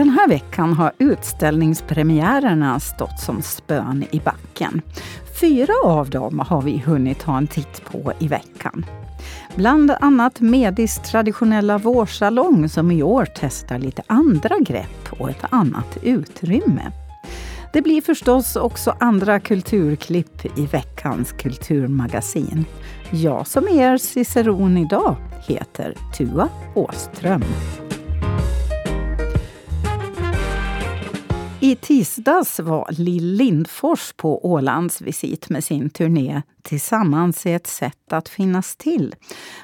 Den här veckan har utställningspremiärerna stått som spön i backen. Fyra av dem har vi hunnit ta en titt på i veckan. Bland annat Medis traditionella vårsalong som i år testar lite andra grepp och ett annat utrymme. Det blir förstås också andra kulturklipp i veckans kulturmagasin. Jag som är er ciceron idag heter Tua Åström. I tisdags var Lill Lindfors på Ålands visit med sin turné Tillsammans är ett sätt att finnas till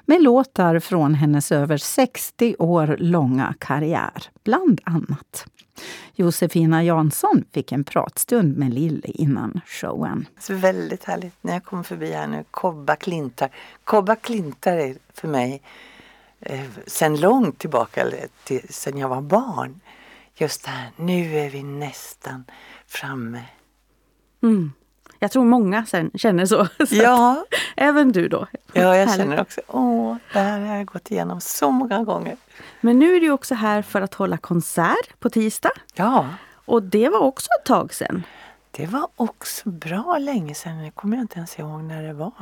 med låtar från hennes över 60 år långa karriär, bland annat. Josefina Jansson fick en pratstund med Lill innan showen. Så väldigt härligt när jag kom förbi här nu, Kobba Klintar. Kobba Klintar är för mig eh, sen långt tillbaka, till, sen jag var barn just det här, nu är vi nästan framme. Mm. Jag tror många sen känner så. så ja. Även du då? Ja, jag känner också, åh, det här har jag gått igenom så många gånger. Men nu är du också här för att hålla konsert på tisdag. Ja. Och det var också ett tag sedan. Det var också bra länge sedan, det kommer jag inte ens ihåg när det var.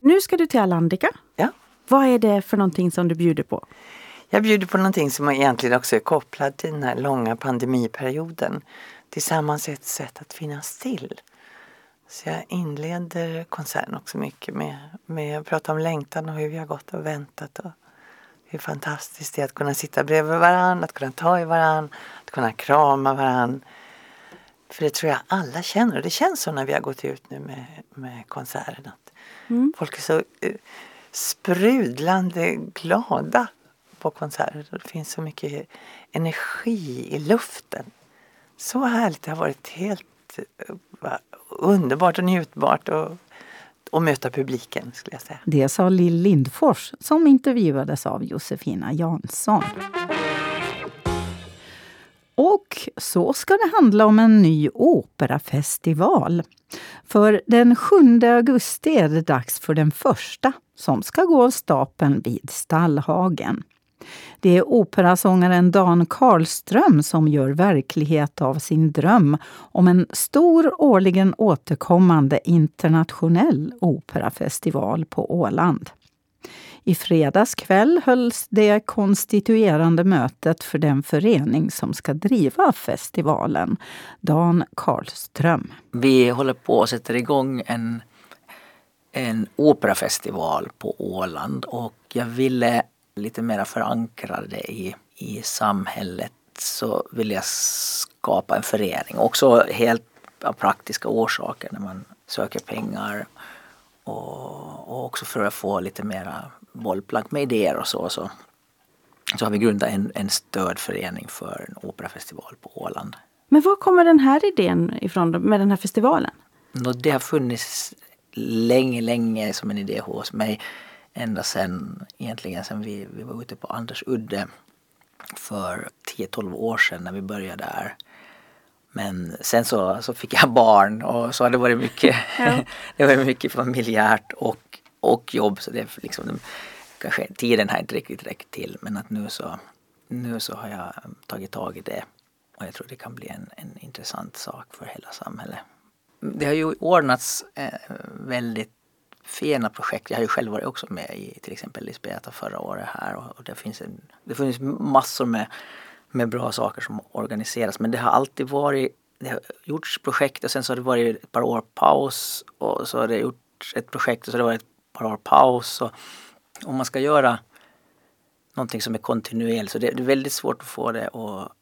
Nu ska du till Alandica. Ja. Vad är det för någonting som du bjuder på? Jag bjuder på någonting som egentligen också är kopplat till den här långa pandemiperioden. Tillsammans ett sätt att finnas till. Så jag inleder konserten också mycket med, med att prata om längtan och hur vi har gått och väntat. Och hur fantastiskt det är att kunna sitta bredvid varandra, att kunna ta i varandra, att kunna krama varandra. För det tror jag alla känner och det känns så när vi har gått ut nu med, med konserten. Att mm. Folk är så uh, sprudlande glada på konserter. Det finns så mycket energi i luften. Så härligt. Det har varit helt eh, underbart och njutbart och, och möta publiken skulle jag säga. Det sa Lill Lindfors som intervjuades av Josefina Jansson. Och så ska det handla om en ny operafestival. För den 7 augusti är det dags för den första som ska gå av stapeln vid Stallhagen. Det är operasångaren Dan Karlström som gör verklighet av sin dröm om en stor årligen återkommande internationell operafestival på Åland. I fredags kväll hölls det konstituerande mötet för den förening som ska driva festivalen, Dan Karlström. Vi håller på att sätta igång en, en operafestival på Åland och jag ville lite mer förankrade i, i samhället så vill jag skapa en förening. Också helt av praktiska orsaker när man söker pengar och, och också för att få lite mera bollplank med idéer och så. Så, så har vi grundat en, en stödförening för en operafestival på Åland. Men var kommer den här idén ifrån med den här festivalen? Det har funnits länge, länge som en idé hos mig ända sen egentligen sen vi, vi var ute på Anders udde för 10-12 år sedan när vi började där. Men sen så, så fick jag barn och så har det varit mycket, ja. det var mycket familjärt och, och jobb. Så det liksom, kanske, tiden har inte riktigt räckt till men att nu så, nu så har jag tagit tag i det. Och jag tror det kan bli en, en intressant sak för hela samhället. Det har ju ordnats eh, väldigt fina projekt. Jag har ju själv varit också med i till exempel Lisbeta förra året här och, och det finns en, det finns massor med, med bra saker som organiseras men det har alltid varit det har gjorts projekt och sen så har det varit ett par år paus och så har det gjorts ett projekt och så har det varit ett par år paus. Och om man ska göra någonting som är kontinuerligt så det, det är väldigt svårt att få det att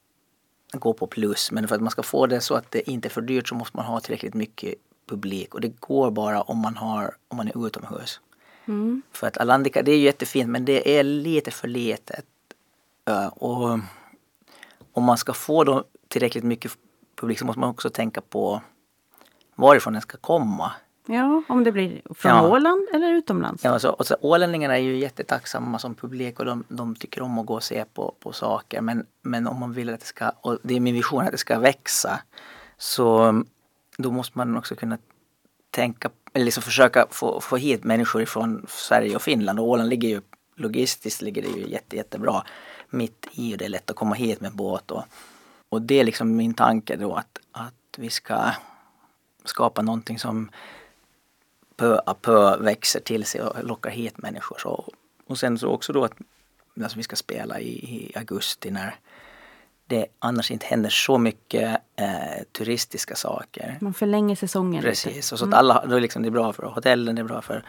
gå på plus. Men för att man ska få det så att det inte är för dyrt så måste man ha tillräckligt mycket publik och det går bara om man, har, om man är utomhus. Mm. För att Alandica det är jättefint men det är lite för litet. Och om man ska få då tillräckligt mycket publik så måste man också tänka på varifrån den ska komma. Ja, om det blir från ja. Åland eller utomlands. Ja, så, och så, ålänningarna är ju jättetacksamma som publik och de, de tycker om att gå och se på, på saker. Men, men om man vill att det ska, och det är min vision att det ska växa, så då måste man också kunna tänka, eller liksom försöka få, få hit människor från Sverige och Finland. Och Åland ligger ju logistiskt ligger det ju jätte, jättebra mitt i och det är lätt att komma hit med båt. Och, och det är liksom min tanke då att, att vi ska skapa någonting som pö a pö växer till sig och lockar hit människor. Så, och sen så också då att alltså vi ska spela i, i augusti när det annars inte händer så mycket eh, turistiska saker. Man förlänger säsongen Precis, lite. och så att alla, då liksom det är bra för hotellen, det är bra för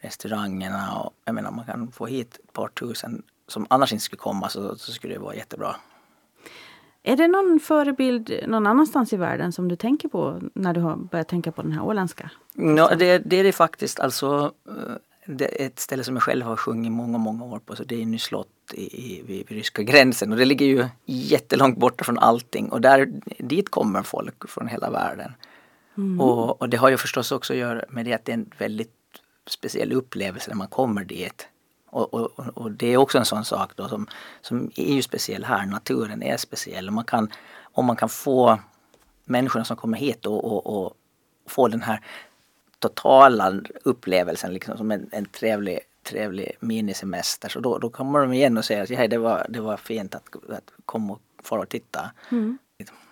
restaurangerna och jag menar man kan få hit ett par tusen som annars inte skulle komma så, så skulle det vara jättebra. Är det någon förebild någon annanstans i världen som du tänker på när du har börjat tänka på den här åländska? Ja, det, det är det faktiskt. Alltså, eh, ett ställe som jag själv har sjungit många, många år på. Så det är Nyslott i, i, vid, ryska gränsen. Och det ligger ju jättelångt borta från allting. Och där, dit kommer folk från hela världen. Mm. Och, och det har ju förstås också att göra med det att det är en väldigt speciell upplevelse när man kommer dit. Och, och, och det är också en sån sak då som, som är ju speciell här. Naturen är speciell. Man kan, om man kan få människorna som kommer hit och, och, och få den här totala upplevelsen liksom som en, en trevlig, trevlig minisemester. Så då, då kommer de igen och säger att ja, det, var, det var fint att, att komma och få och titta. Mm.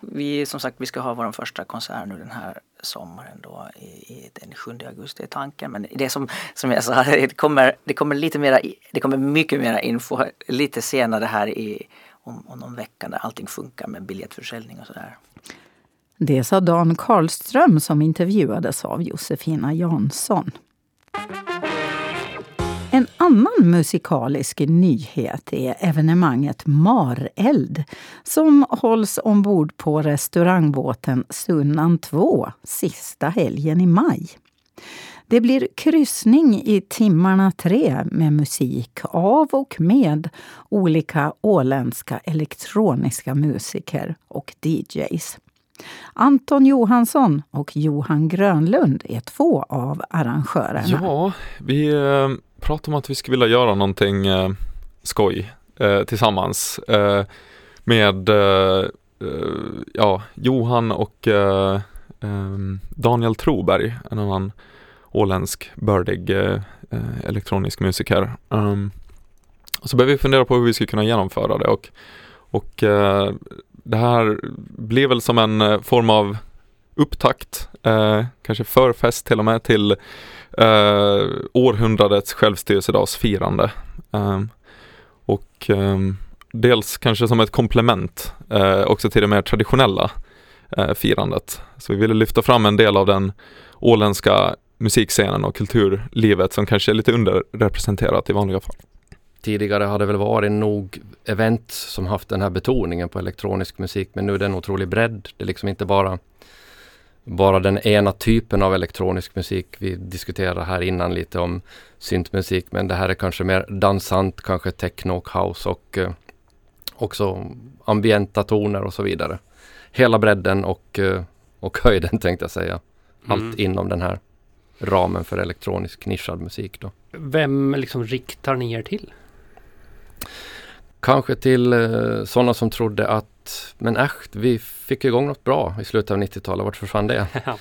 Vi, som sagt, vi ska ha vår första konsert nu den här sommaren då i, i den 7 augusti är tanken. Men det som, som jag sa, det kommer, det kommer lite mera, det kommer mycket mera info lite senare här i, om, om någon vecka när allting funkar med biljettförsäljning och sådär. Det sa Dan Karlström som intervjuades av Josefina Jansson. En annan musikalisk nyhet är evenemanget Mareld som hålls ombord på restaurangbåten Sunnan 2 sista helgen i maj. Det blir kryssning i timmarna tre med musik av och med olika åländska elektroniska musiker och DJs. Anton Johansson och Johan Grönlund är två av arrangörerna. Ja, vi eh, pratade om att vi skulle vilja göra någonting eh, skoj eh, tillsammans med ja, Johan och Daniel Troberg, en annan åländsk bördig elektronisk musiker. Um, och så började vi fundera på hur vi skulle kunna genomföra det och, och det här blir väl som en eh, form av upptakt, eh, kanske förfest till och med till eh, århundradets självstyrelsedagsfirande. Eh, och eh, dels kanske som ett komplement eh, också till det mer traditionella eh, firandet. Så vi ville lyfta fram en del av den åländska musikscenen och kulturlivet som kanske är lite underrepresenterat i vanliga fall. Tidigare har det väl varit nog event som haft den här betoningen på elektronisk musik men nu är det en otrolig bredd. Det är liksom inte bara bara den ena typen av elektronisk musik. Vi diskuterade här innan lite om syntmusik men det här är kanske mer dansant, kanske techno och house och eh, också ambienta toner och så vidare. Hela bredden och, eh, och höjden tänkte jag säga. Allt Mm. inom den här ramen för elektronisk nischad musik då. Vem liksom riktar ni er till? Kanske till eh, sådana som trodde att men äsch, vi fick igång något bra i slutet av 90-talet. Vart försvann det? Ja.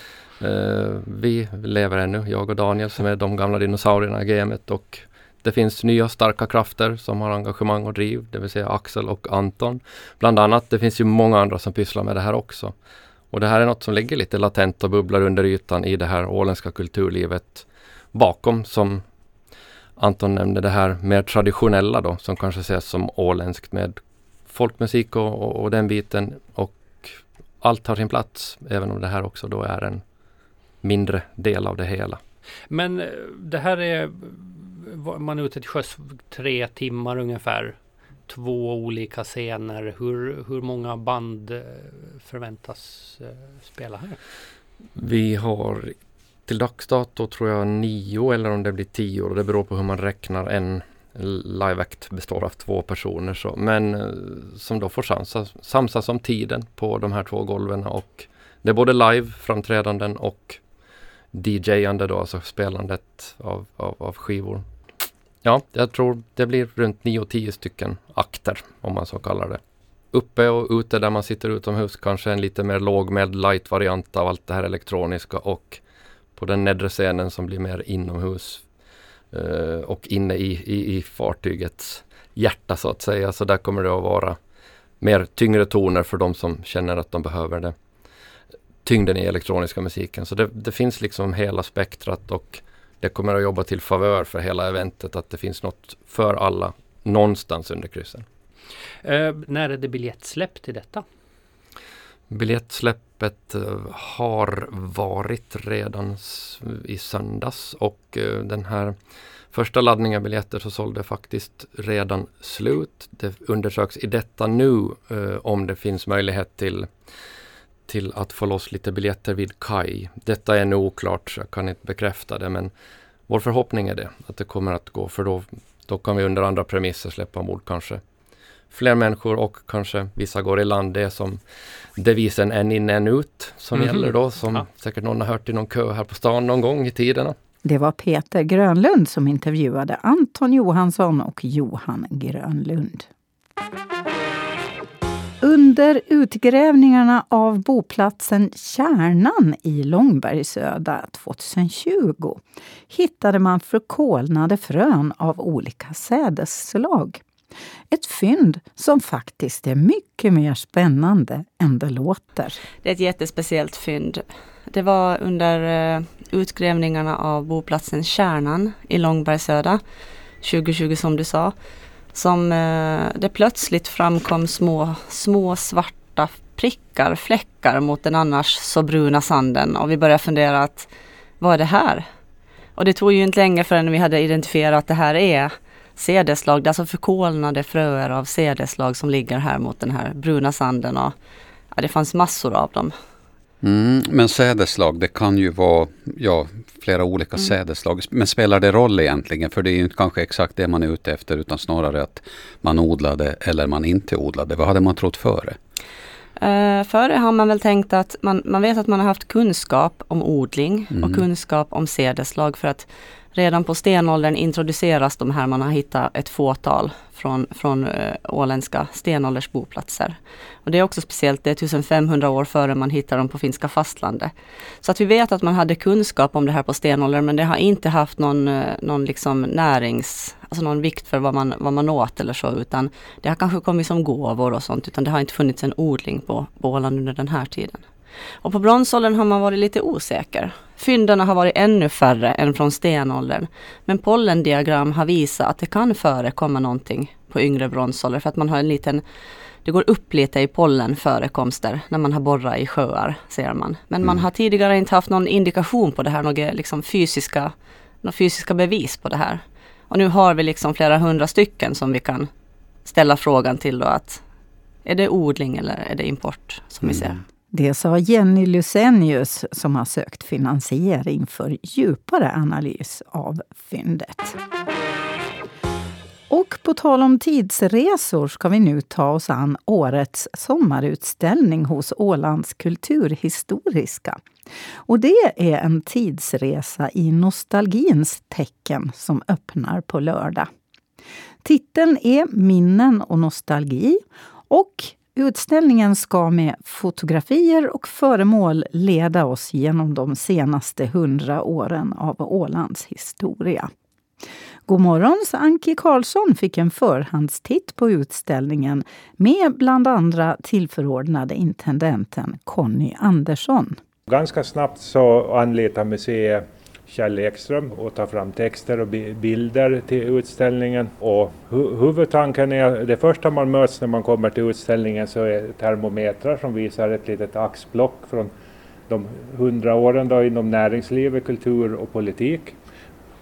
Eh, vi lever ännu, jag och Daniel som är de gamla dinosaurierna i gamet och det finns nya starka krafter som har engagemang och driv, det vill säga Axel och Anton. Bland annat, det finns ju många andra som pysslar med det här också. Och det här är något som ligger lite latent och bubblar under ytan i det här åländska kulturlivet bakom som Anton nämnde det här mer traditionella då som kanske ses som åländskt med folkmusik och, och, och den biten och allt har sin plats även om det här också då är en mindre del av det hela. Men eh, det här är man är ute till sjöss tre timmar ungefär. Två olika scener. Hur, hur många band eh, förväntas eh, spela här? Vi har till dags dato tror jag nio eller om det blir tio och det beror på hur man räknar en live act består av två personer så, men eh, som då får samsas, samsas om tiden på de här två golven och det är både live framträdanden och DJande då, alltså spelandet av, av, av skivor. Ja, jag tror det blir runt 9-10 stycken akter om man så kallar det. Uppe och ute där man sitter utomhus kanske en lite mer lågmäld light variant av allt det här elektroniska och på den nedre scenen som blir mer inomhus eh, och inne i, i, i fartygets hjärta så att säga. Så där kommer det att vara mer tyngre toner för de som känner att de behöver det. Tyngden i elektroniska musiken. Så det, det finns liksom hela spektrat och det kommer att jobba till favör för hela eventet att det finns något för alla någonstans under kryssen. Eh, när är det biljettsläpp till detta? Biljettsläppet eh, har varit redan i söndags och eh, den här första laddningen biljetter så sålde faktiskt redan slut. Det undersöks i detta nu eh, om det finns möjlighet till till att få loss lite biljetter vid kaj. Detta är nu oklart, så jag kan inte bekräfta det men vår förhoppning är det, att det kommer att gå för då, då kan vi under andra premisser släppa ombord kanske fler människor och kanske vissa går i land. Det är som devisen en in en ut som mm -hmm. gäller då som ja. säkert någon har hört i någon kö här på stan någon gång i tiderna. Det var Peter Grönlund som intervjuade Anton Johansson och Johan Grönlund. Under utgrävningarna av boplatsen Kärnan i Långbergsöda 2020 hittade man förkolnade frön av olika sädesslag. Ett fynd som faktiskt är mycket mer spännande än det låter. Det är ett jättespeciellt fynd. Det var under eh, utgrävningarna av boplatsen Kärnan i Långbergsöda 2020 som du sa som eh, det plötsligt framkom små, små svarta prickar, fläckar mot den annars så bruna sanden och vi började fundera att vad är det här? Och det tog ju inte länge förrän vi hade identifierat att det här är sädeslag, är alltså förkolnade fröer av sädeslag som ligger här mot den här bruna sanden. Och, ja, det fanns massor av dem. Mm, men sädeslag, det kan ju vara ja, flera olika mm. sädeslag. Men spelar det roll egentligen? För det är ju inte kanske exakt det man är ute efter utan snarare att man odlade eller man inte odlade. Vad hade man trott före? Uh, före har man väl tänkt att man, man vet att man har haft kunskap om odling mm. och kunskap om sädeslag för att Redan på stenåldern introduceras de här, man har hittat ett fåtal från, från äh, åländska stenåldersboplatser. Och det är också speciellt, det är 1500 år före man hittar dem på finska fastlandet. Så att vi vet att man hade kunskap om det här på stenåldern men det har inte haft någon, eh, någon liksom närings, alltså någon vikt för vad man, vad man åt eller så utan det har kanske kommit som gåvor och sånt utan det har inte funnits en odling på, på Åland under den här tiden. Och på bronsåldern har man varit lite osäker. Fynden har varit ännu färre än från stenåldern. Men pollendiagram har visat att det kan förekomma någonting på yngre bronsålder för att man har en liten det går upp lite i pollenförekomster när man har borrat i sjöar, ser man. Men mm. man har tidigare inte haft någon indikation på det här, några liksom fysiska, några fysiska bevis på det här. Och nu har vi liksom flera hundra stycken som vi kan ställa frågan till då att är det odling eller är det import som mm. vi ser? Det sa Jenny Lusenius som har sökt finansiering för djupare analys av fyndet. På tal om tidsresor ska vi nu ta oss an årets sommarutställning hos Ålands kulturhistoriska. Och det är en tidsresa i nostalgins tecken som öppnar på lördag. Titeln är Minnen och nostalgi och Utställningen ska med fotografier och föremål leda oss genom de senaste hundra åren av Ålands historia. God morgons Anki Karlsson fick en förhandstitt på utställningen med bland andra tillförordnade intendenten Conny Andersson. Ganska snabbt så anlitar museet Kjell Ekström och tar fram texter och bilder till utställningen. Och hu huvudtanken är, det första man möts när man kommer till utställningen så är termometrar som visar ett litet axplock från de hundra åren då inom näringslivet, kultur och politik.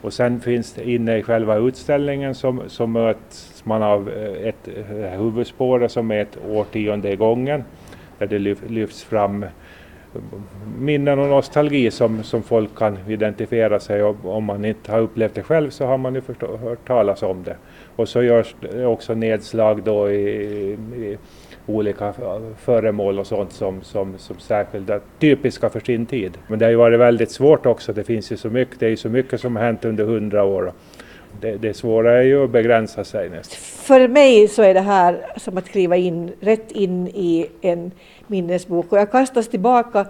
Och sen finns det inne i själva utställningen som, som möts man av eh, ett eh, huvudspår som är ett årtionde i gången där det lyfts fram eh, minnen och nostalgi som, som folk kan identifiera sig och om man inte har upplevt det själv så har man ju förstå, hört talas om det. Och så görs det också nedslag då i, i olika eh, föremål och sånt som, som, som särskilda, typiska för sin tid. Men det har ju varit väldigt svårt också, det finns ju så mycket, det är ju så mycket som har hänt under hundra år. Det, det svåra är ju att begränsa sig nästan. För mig så är det här som att kliva in rätt in i en minnesbok och jag kastas tillbaka,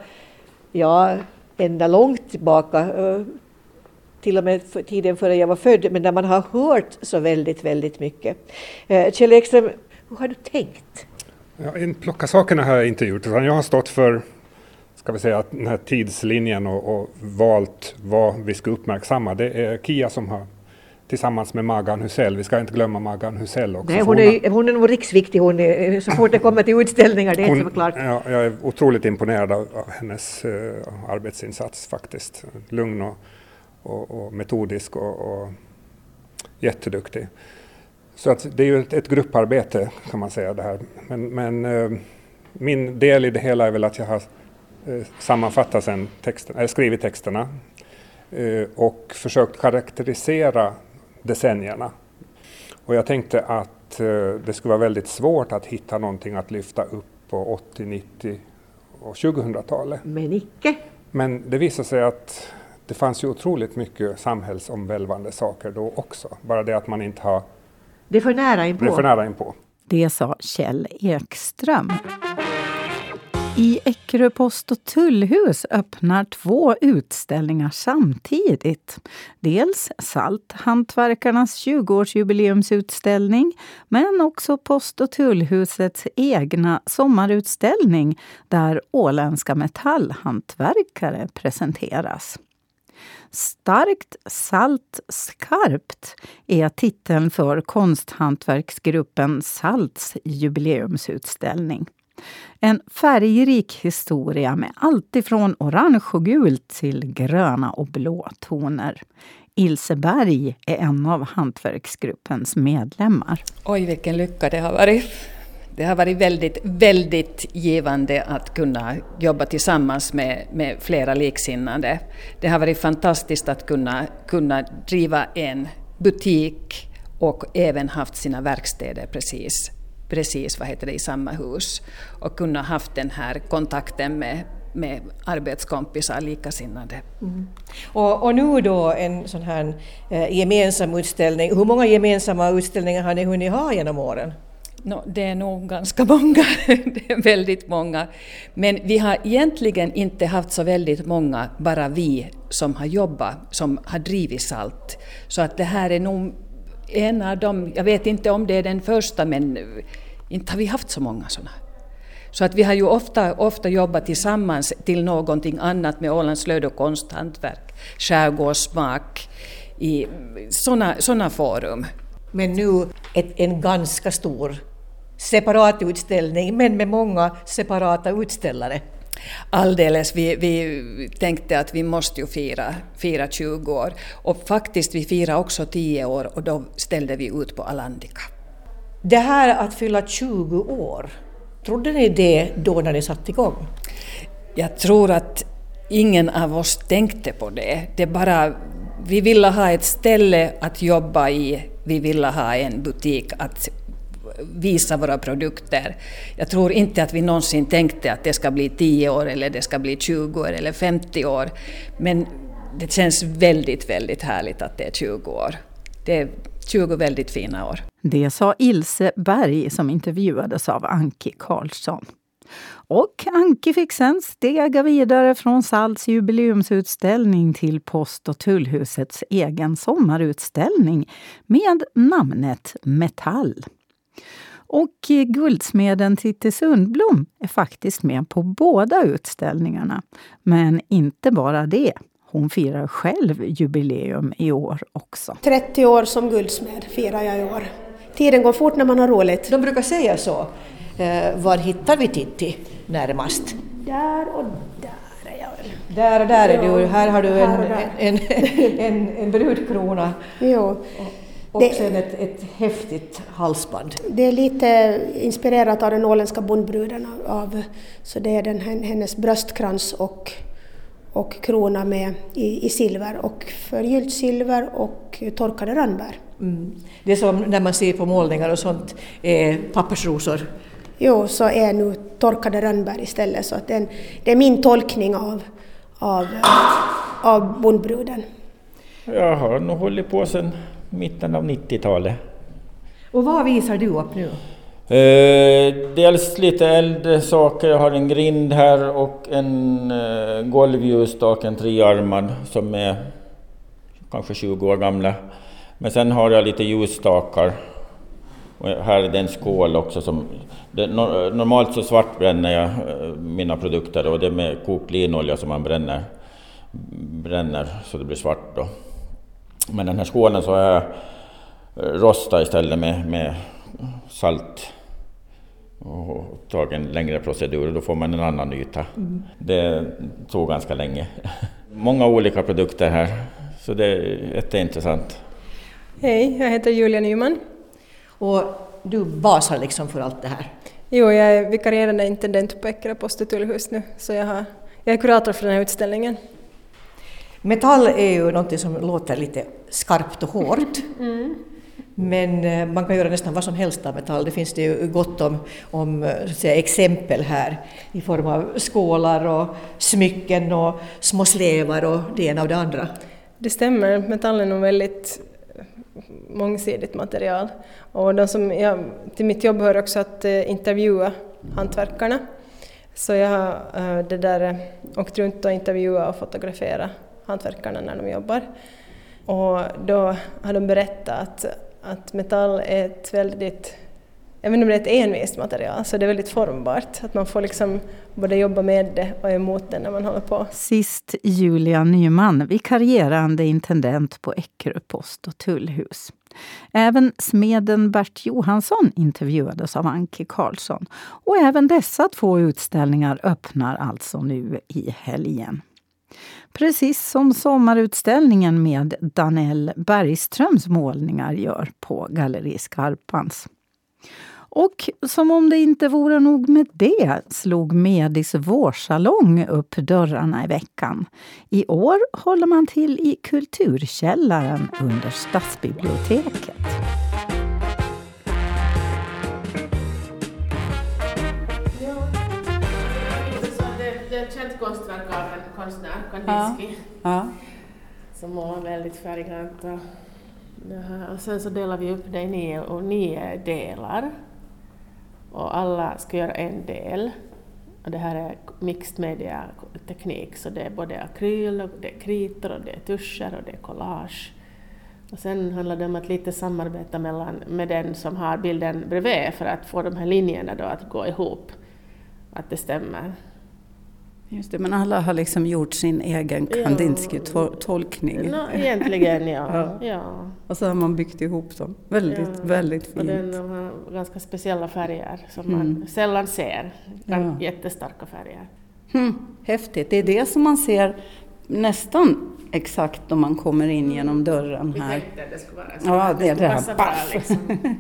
ja, ända långt tillbaka, eh, till och med för tiden före jag var född, men där man har hört så väldigt, väldigt mycket. Eh, Kjell Ekström, hur har du tänkt? Ja, en plocka sakerna har jag inte gjort utan jag har stått för ska vi säga, den här tidslinjen och, och valt vad vi ska uppmärksamma. Det är Kia som har tillsammans med Magan Husell. Vi ska inte glömma Magan Husell också. Nej, hon, är, hon är nog riksviktig hon är, så fort det kommer till utställningar, det är hon, inte klart. Ja, jag är otroligt imponerad av, av hennes uh, arbetsinsats faktiskt. Lugn och, och, och metodisk och, och jätteduktig. Så att det är ju ett, ett, grupparbete kan man säga det här. Men, men uh, min del i det hela är väl att jag har uh, sammanfattat sen texten, äh, skrivit texterna och försökt karaktärisera decennierna. Och jag tänkte att eh, det skulle vara väldigt svårt att hitta någonting att lyfta upp på 80, 90 och 2000-talet. Men icke. Men det visade sig att det fanns ju otroligt mycket samhällsomvälvande saker då också. Bara det att man inte har... Det är för nära inpå. Det är för nära inpå. Det sa Kjell Ekström. I Eckerö post och tullhus öppnar två utställningar samtidigt. Dels Salthantverkarnas 20-årsjubileumsutställning men också Post och tullhusets egna sommarutställning där åländska metallhantverkare presenteras. Starkt, salt, skarpt är titeln för konsthantverksgruppen Salts jubileumsutställning. En färgrik historia med allt ifrån orange och gult till gröna och blå toner. Ilse Berg är en av hantverksgruppens medlemmar. Oj, vilken lycka det har varit. Det har varit väldigt, väldigt givande att kunna jobba tillsammans med, med flera liksinnande. Det har varit fantastiskt att kunna, kunna driva en butik och även haft sina verkstäder precis precis vad heter det, i samma hus och kunna haft den här kontakten med, med arbetskompisar, likasinnade. Mm. Och, och, nu då en sån här eh, gemensam utställning. Hur många gemensamma utställningar har ni hunnit ha genom åren? No, det är nog ganska många, det är väldigt många. Men vi har egentligen inte haft så väldigt många, bara vi som har jobbat, som har drivit SALT. Så att det här är nog en av dem, jag vet inte om det är den första men inte har vi haft så många sådana. Så att vi har ju ofta, ofta jobbat tillsammans till någonting annat med Ålands slöjd och konsthantverk, skärgårdssmak, i sådana såna forum. Men nu ett, en ganska stor separat utställning, men med många separata utställare. Alldeles. Vi, vi tänkte att vi måste ju fira, fira 20 år. Och faktiskt, vi firade också 10 år och då ställde vi ut på Alandica. Det här att fylla 20 år, trodde ni det då när ni satte igång? Jag tror att ingen av oss tänkte på det. Det bara, vi ville ha ett ställe att jobba i, vi ville ha en butik att visa våra produkter. Jag tror inte att vi någonsin tänkte att det ska bli 10 år eller det ska bli 20 år eller 50 år. Men det känns väldigt, väldigt härligt att det är 20 år. Det är 20 väldigt fina år. Det sa Ilse Berg som intervjuades av Anki Karlsson. Och Anki fick sen stega vidare från Salts jubileumsutställning till Post och tullhusets egen sommarutställning med namnet Metall. Och guldsmeden Titti Sundblom är faktiskt med på båda utställningarna. Men inte bara det. Hon firar själv jubileum i år också. 30 år som guldsmed firar jag i år. Tiden går fort när man har roligt. De brukar säga så. Eh, var hittar vi Titti närmast? Där och där är jag. Där och där är du. Här har du en, en, en, en, en brudkrona. Jo. Och det, sen ett, ett häftigt halsband. Det är lite inspirerat av den åländska bondbruden. Av, så det är den, hennes bröstkrans och och krona med i, i silver och förgyllt silver och torkade rönnbär. Mm. Det som när man ser på målningar och sånt är pappersrosor? Jo, så är nu torkade rönnbär istället. Så att det, är en, det är min tolkning av, av, av bondbruden. Jag har nog hållit på sedan mitten av 90-talet. Och vad visar du upp nu? Eh, dels lite äldre saker. Jag har en grind här och en eh, golvljusstak, en trearmad som är kanske 20 år gamla. Men sen har jag lite ljusstakar Och här är det en skål också som... Det, normalt så svartbränner jag eh, mina produkter och det är med kokt linolja som man bränner, bränner så det blir svart då. Men den här skålen så har jag rostat istället med, med salt och tagit en längre procedur och då får man en annan yta. Mm. Det tog ganska länge. Många olika produkter här, så det är jätteintressant. Hej, jag heter Julia Nyman. Och du basar liksom för allt det här? Jo, jag är vikarierande intendent på Eckerö post och tullhus nu, så jag, har, jag är kurator för den här utställningen. Metall är ju något som låter lite skarpt och hårt. Mm. Men eh, man kan göra nästan vad som helst av metall. Det finns det ju gott om, om eh, säga, exempel här i form av skålar och smycken och små slevar och det ena och det andra. Det stämmer, metall är nog väldigt eh, mångsidigt material. Och de som, jag, till mitt jobb hör också att intervjua hantverkarna. Så jag har det där, åkt runt och intervjuat och fotograferat hantverkarna när de jobbar. Och då har de berättat att, att metall är ett väldigt jag vet inte om det är ett envist material, så det är väldigt formbart. Att man får liksom både jobba med det och emot det när man håller på. Sist Julia Nyman, vikarierande intendent på Eckerö post och tullhus. Även smeden Bert Johansson intervjuades av Anki Karlsson. Och även dessa två utställningar öppnar alltså nu i helgen. Precis som sommarutställningen med Danell Bergströms målningar gör på Galleri Skarpans. Och som om det inte vore nog med det slog Medis vårsalong upp dörrarna i veckan. I år håller man till i Kulturkällaren under Stadsbiblioteket. Det är ett känt konstverk av en konstnär, Kandinsky, ja. ja. som målar väldigt färggrant. Och, och sen så delar vi upp det i nio, nio delar och alla ska göra en del. Och det här är mixed media teknik så det är både akryl, och det är kritor, och det är tuscher och det är collage. Och sen handlar det om att lite samarbeta mellan, med den som har bilden bredvid för att få de här linjerna då att gå ihop, att det stämmer. Just det, men alla har liksom gjort sin egen Kandinsky-tolkning. No, egentligen ja. ja. ja. Och så har man byggt ihop dem. Väldigt, ja. väldigt fint. Och den har ganska speciella färger som mm. man sällan ser. Ja. Jättestarka färger. Hmm, häftigt. Det är det som man ser nästan exakt om man kommer in genom dörren här. Vi tänkte att det skulle vara så. Ja, det är det här. Bra, liksom.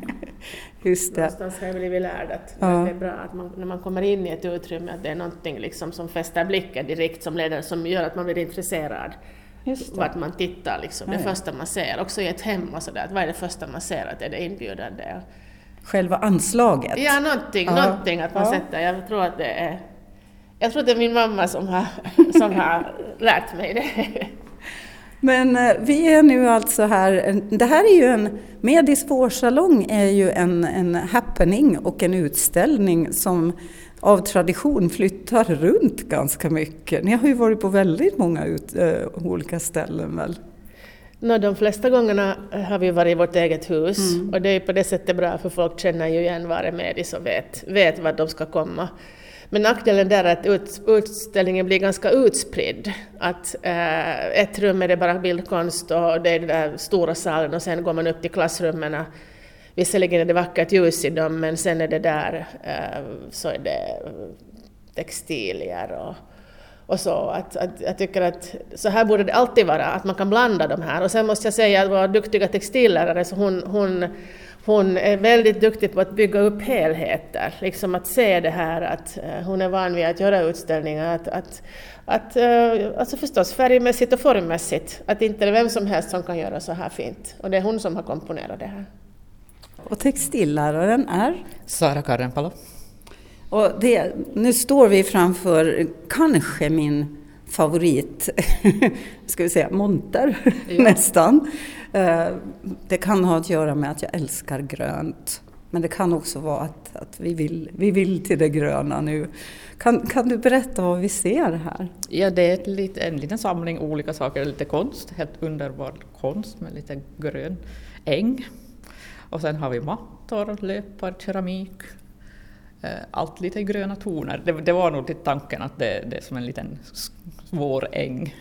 Just det. Någonstans har jag blivit lärd att ja. det är bra att man, när man kommer in i ett utrymme att det är någonting liksom som fäster blicken direkt som leder, som gör att man blir intresserad. Vart man tittar liksom, det ja, första man ser. Också i ett hem och sådär, vad är det första man ser? Att är det inbjudande? Själva anslaget? Ja, någonting, ja. någonting att man sätter. Jag tror att det är jag tror att det är min mamma som har, som har lärt mig det. Men eh, vi är nu alltså här, det här är ju en, Medis vårsalong är ju en, en happening och en utställning som av tradition flyttar runt ganska mycket. Ni har ju varit på väldigt många ut, äh, olika ställen väl? No, de flesta gångerna har vi varit i vårt eget hus mm. och det är på det sättet bra för folk känner ju igen var är Medis och vet, vet vart de ska komma. Men nackdelen där är att ut, utställningen blir ganska utspridd. Att eh, ett rum är det bara bildkonst och det är den där stora salen och sen går man upp till klassrummen. Visserligen är det vackert ljus i dem men sen är det där eh, så är det textilier och, och så. Att, att, jag tycker att så här borde det alltid vara, att man kan blanda de här. Och sen måste jag säga att vår duktiga textillärare, så hon, hon hon är väldigt duktig på att bygga upp helheter, liksom att se det här att uh, hon är van vid att göra utställningar, att, att, att uh, alltså förstås färgmässigt och formmässigt, att inte det är vem som helst som kan göra så här fint. Och det är hon som har komponerat det här. Och textilläraren är? Sara Karrenpalo. Och det, nu står vi framför kanske min favorit, ska vi säga, monter ja. nästan. Eh, det kan ha att göra med att jag älskar grönt. Men det kan också vara att, att vi, vill, vi vill till det gröna nu. Kan, kan du berätta vad vi ser här? Ja, det är ett lit, en liten samling olika saker, lite konst, helt underbar konst med lite grön äng. Och sen har vi mattor, löpar, keramik. Eh, allt lite i gröna toner. Det, det var nog till tanken att det, det är som en liten svår äng.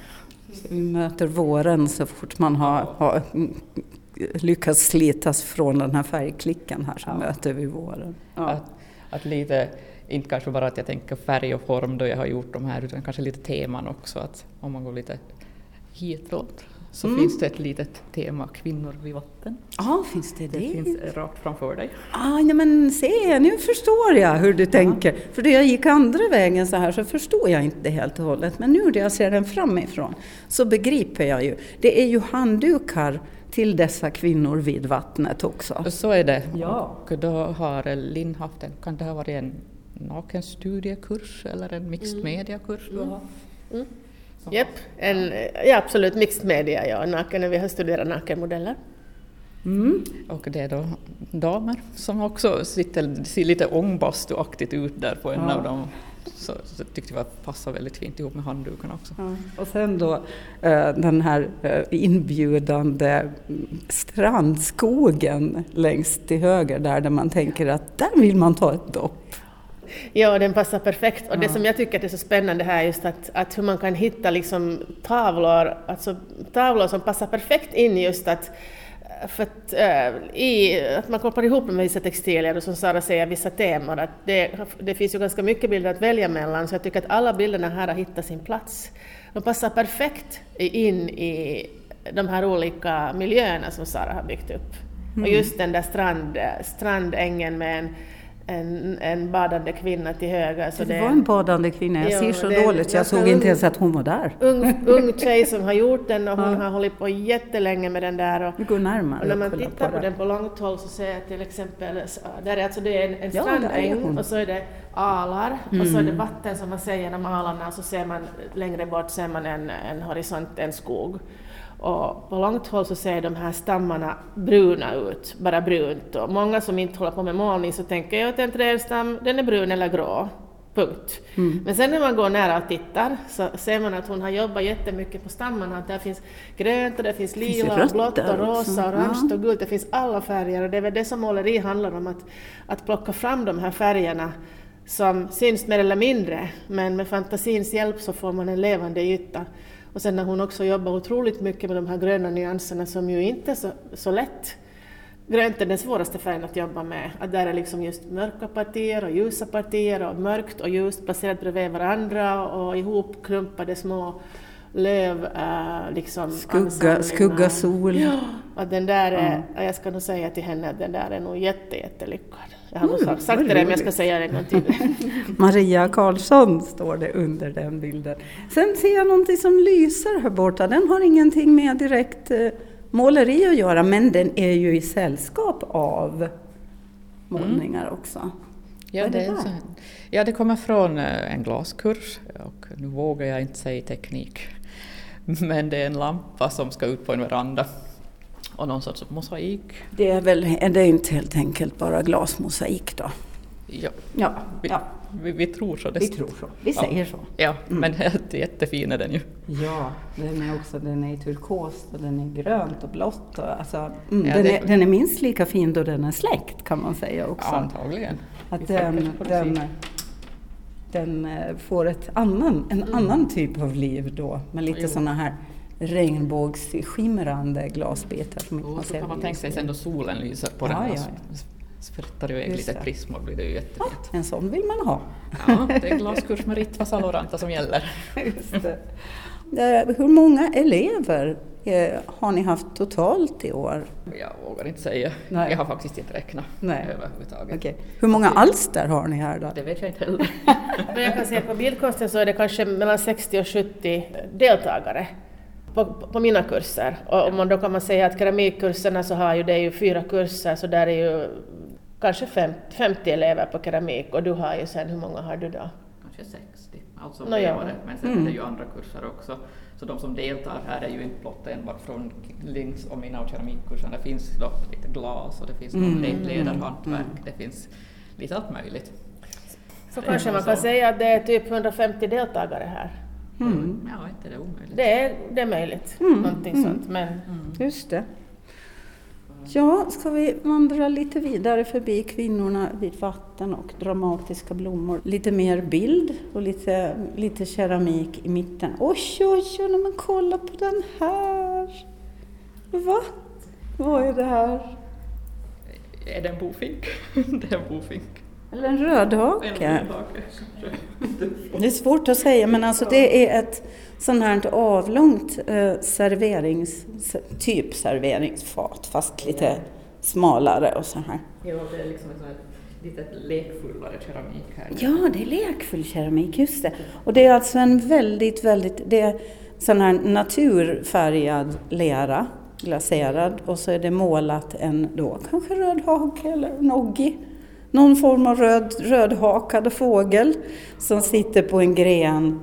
Vi möter våren så fort man har, har lyckats slitas från den här färgklickan här så ja. möter vi våren. Ja. Att, att lite, inte kanske bara att jag tänker färg och form då jag har gjort de här utan kanske lite teman också. Att om man går lite hitåt så mm. finns det ett litet tema, kvinnor vid vatten. Ja, finns det det? Det finns rakt framför dig. Ah, nej, men se, nu förstår jag hur du ja. tänker. För då jag gick andra vägen så här så förstod jag inte det helt och hållet. Men nu när jag ser den framifrån så begriper jag ju. Det är ju handdukar till dessa kvinnor vid vattnet också. Så är det. Ja. Och då har Linn haft en, kan det ha varit en nakenstudiekurs eller en mixed mm. media-kurs har? Mm. Japp, en, ja, absolut mixed media, ja, naken, vi har studerat nakenmodeller. Mm. Och det är då damer som också sitter, ser lite ångbastuaktigt ut där på en ja. av dem. Så, så tyckte jag passar väldigt fint ihop med handdukarna också. Ja. Och sen då eh, den här eh, inbjudande strandskogen längst till höger där, där man tänker att där vill man ta ett dopp. Ja, den passar perfekt. Och ja. det som jag tycker är så spännande här är just att, att hur man kan hitta liksom tavlor, alltså tavlor som passar perfekt in just att för att, äh, i, att man kopplar ihop med vissa textilier och som Sara säger, vissa teman. Att det, det finns ju ganska mycket bilder att välja mellan så jag tycker att alla bilderna här har hittat sin plats. De passar perfekt in i de här olika miljöerna som Sara har byggt upp. Mm. Och just den där strand, strandängen med en en, en badande kvinna till höger. Så det, det var en badande kvinna, jag ser så det, dåligt, jag, jag såg inte ens att hon var där. Ung, ung tjej som har gjort den och hon ja. har hållit på jättelänge med den där. Och, Gå närmare och när man tittar på, på den på långt håll så ser jag till exempel, där är alltså det är en, en ja, strandäng och så är det alar mm. och så är det mm. vatten som man ser genom alarna och så ser man längre bort ser man en, en horisont, en skog. Och på långt håll så ser de här stammarna bruna ut, bara brunt. Och många som inte håller på med målning så tänker jag att en trädstam den är brun eller grå. Punkt. Mm. Men sen när man går nära och tittar så ser man att hon har jobbat jättemycket på stammarna. Att där finns grönt och det finns lila, finns blått och rosa, orange ja. och gult. Det finns alla färger och det är väl det som måleri handlar om. Att, att plocka fram de här färgerna som syns mer eller mindre. Men med fantasins hjälp så får man en levande yta. Och sen när hon också jobbar otroligt mycket med de här gröna nyanserna som ju inte är så, så lätt. Grönt är den svåraste färgen att jobba med. Att där är liksom just mörka partier och ljusa partier och mörkt och ljust placerat bredvid varandra och ihopklumpade små löv, äh, liksom skugga, skugga sol. Ja, att den där är, ja. jag ska nog säga till henne att den där är nog jätte, jättelyckad. Jag har mm, nog sagt det, men jag ska säga det en gång till. Maria Karlsson står det under den bilden. Sen ser jag någonting som lyser här borta. Den har ingenting med direkt eh, måleri att göra, men den är ju i sällskap av målningar mm. också. Ja det, det ja, det kommer från eh, en glaskurs och nu vågar jag inte säga teknik. Men det är en lampa som ska ut på en veranda och någon sorts mosaik. Det är väl är det inte helt enkelt bara glasmosaik då? Ja, ja, vi, ja. Vi, vi, tror så. Vi tror så. Vi säger ja. så. Ja, mm. men jätte, jättefin är den ju. Ja, den är också den är turkos och den är grönt och blått. Och, alltså, mm, ja, den, det... är, den är minst lika fin då den är släckt kan man säga också. Ja, antagligen. Att den, den, den eh, får ett annan, en mm. annan typ av liv då med lite sådana här regnbågsskimrande glasbitar. Som och så kan man tänka sig sen då solen lyser på ja, den. Ja, ja. Sprättar iväg lite prismor blir det ju jättefint. Ja, en sån vill man ha. Ja, det är glaskurs med Ritva Saloranta som gäller. Just det. Hur många elever eh, har ni haft totalt i år? Jag vågar inte säga. Nej. Jag har faktiskt inte räknat Nej. överhuvudtaget. Okay. Hur många alster har ni här då? Det vet jag inte heller. jag kan se på bildkonsten så är det kanske mellan 60 och 70 deltagare på, på, mina kurser. Och om man då kan man säga att keramikkurserna så har ju det ju fyra kurser så där är ju kanske 50 elever på keramik och du har ju sen, hur många har du då? Kanske 60, alltså no, ja. men sen mm. är det ju andra kurser också. Så de som deltar här är ju inte blott enbart från Links och mina och keramikkurserna. Det finns då lite glas och det finns mm. ledarhantverk, mm. det finns lite allt möjligt. Så kanske man kan säga att det är typ 150 deltagare här? Mm. Ja, inte det omöjligt. Det är, det är möjligt, mm. någonting mm. sånt. Men... Mm. Just det. Ja, ska vi vandra lite vidare förbi kvinnorna vid vatten och dramatiska blommor. Lite mer bild och lite, lite keramik i mitten. Oj, oj, oj, men kolla på den här! Va? Vad är det här? Är det en bofink? det är en bofink. Eller en rödhake. En rödhake. Det är svårt att säga, men alltså det är ett sånt här avlångt eh, serverings, typ serveringsfat, fast lite smalare och så här. Ja, det är liksom ett lite lekfullare keramik här. Ja, det är lekfull keramik, just det. Och det är alltså en väldigt, väldigt, det är sån här naturfärgad lera, glaserad, och så är det målat en då kanske röd hake eller noggi någon form av röd, rödhakad fågel som sitter på en gren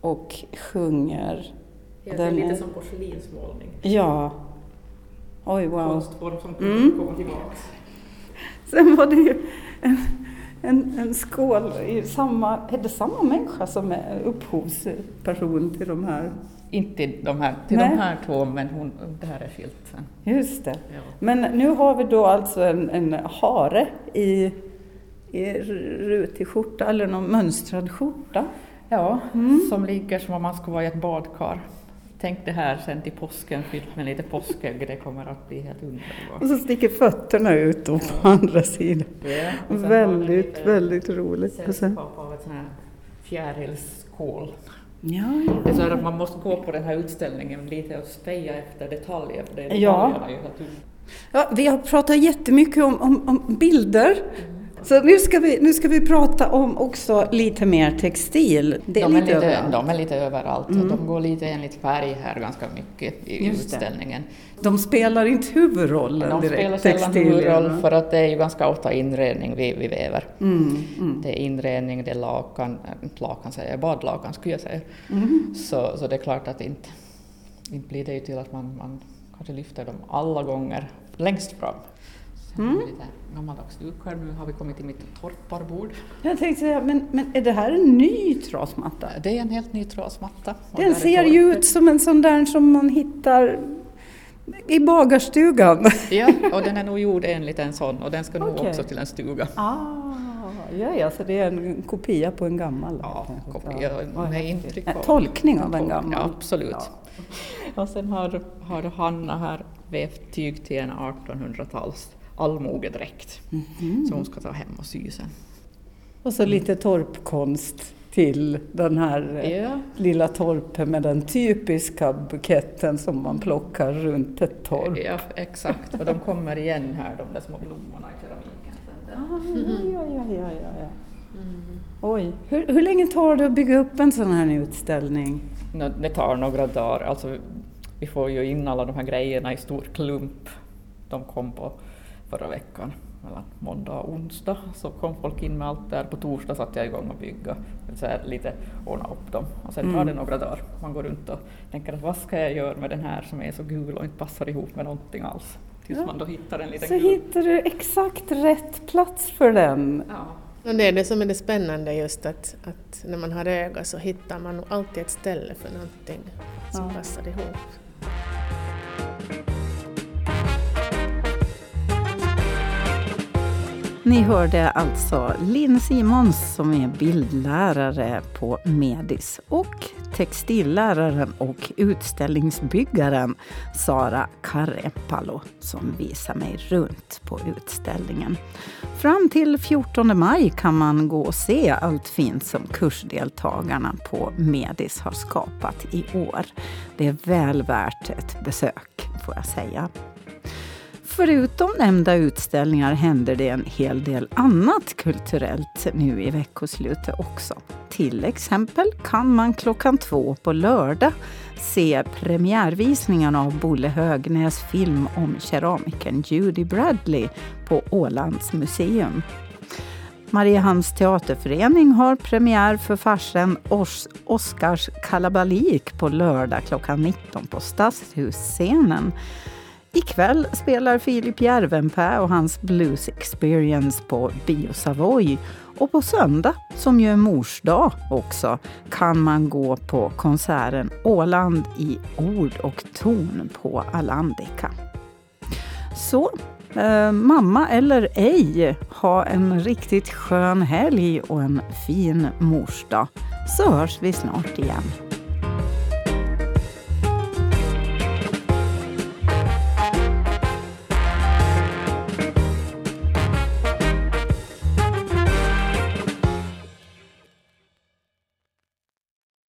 och sjunger. Ja, det är lite som porslinsmålning. Ja. Oj, wow. Konstform som mm. kommer tillbaks. Sen var det ju en, en, en skål i samma, är det samma människa som är upphovsperson till de här inte de här, till Nej. de här två, men hon, det här är skilt sen. Just det. Ja. Men nu har vi då alltså en, en hare i, i rutig skjorta, eller någon mönstrad skjorta. Ja, mm. som ligger som om man skulle vara i ett badkar. Tänk det här sen till påsken fyllt med lite påskägg, det kommer att bli helt underbart. Och så sticker fötterna ut då på andra sidan. Ja, väldigt, väldigt roligt. Sällskap av ett sånt här fjärilskål Ja, ja. Det är så att man måste gå på den här utställningen lite och speja efter detaljer. För det ja. ja, vi har pratat jättemycket om, om, om bilder. Så nu ska, vi, nu ska vi prata om också lite mer textil. Det är de, är lite, överallt. de är lite överallt. Mm. De går lite enligt färg här ganska mycket i Just utställningen. Det. De spelar inte huvudrollen de direkt, De spelar sällan huvudroll för att det är ju ganska ofta inredning vi, vi väver. Mm, mm. Det är inredning, det är lakan, lakan säger jag, badlakan skulle jag säga. Mm. Så, så det är klart att inte, inte blir det ju till att man, man kanske lyfter dem alla gånger längst fram. Mm. Lite gammaldags dukar. Nu har vi kommit till mitt torparbord. Jag tänkte säga, men, men är det här en ny trasmatta? Det är en helt ny trasmatta. Den ser ju ut som en sån där som man hittar i bagarstugan. Ja, och den är nog gjord enligt en sån och den ska nog okay. också till en stuga. Ah, ja, ja, så det är en kopia på en gammal? Ja, kopia med intryck. Av, tolkning av en gammal? Ja, absolut. Ja. Och sen har, har Hanna här vävt tyg till en 1800-tals allmogedräkt mm som hon ska ta hem och sy sen. Och så lite torpkonst till den här ja. lilla torpen med den typiska buketten som man plockar runt ett torp. Ja, exakt. Och de kommer igen här, de där små blommorna i keramiken. Ah, ja, ja, ja, ja, ja. Mm. Oj, hur, hur länge tar det att bygga upp en sån här utställning? Det tar några dagar. Alltså, vi får ju in alla de här grejerna i stor klump. De kom på förra veckan, mellan måndag och onsdag, så kom folk in med allt där. På torsdag satte jag igång och bygga, så här, lite ordna upp dem. Och sen tar mm. det några dagar. Man går runt och tänker att vad ska jag göra med den här som är så gul och inte passar ihop med någonting alls. Tills ja. man då hittar en liten Så gul. hittar du exakt rätt plats för den. Ja. Och det är det som är det spännande just att, att när man har öga så hittar man alltid ett ställe för någonting som ja. passar ihop. Ni hörde alltså Linn Simons som är bildlärare på Medis och textilläraren och utställningsbyggaren Sara Karepalo som visar mig runt på utställningen. Fram till 14 maj kan man gå och se allt fint som kursdeltagarna på Medis har skapat i år. Det är väl värt ett besök får jag säga. Förutom nämnda utställningar händer det en hel del annat kulturellt nu i veckoslutet också. Till exempel kan man klockan två på lördag se premiärvisningen av Bolle Högnäs film om keramikern Judy Bradley på Ålands museum. Mariehamns teaterförening har premiär för farsen Os Oscars kalabalik på lördag klockan 19 på Stadshusscenen. Ikväll spelar Filip Järvenpää och hans Blues Experience på Bio Savoy. Och på söndag, som ju är mors dag också, kan man gå på konserten Åland i ord och ton på Alandica. Så, eh, mamma eller ej, ha en riktigt skön helg och en fin morsdag. Så hörs vi snart igen.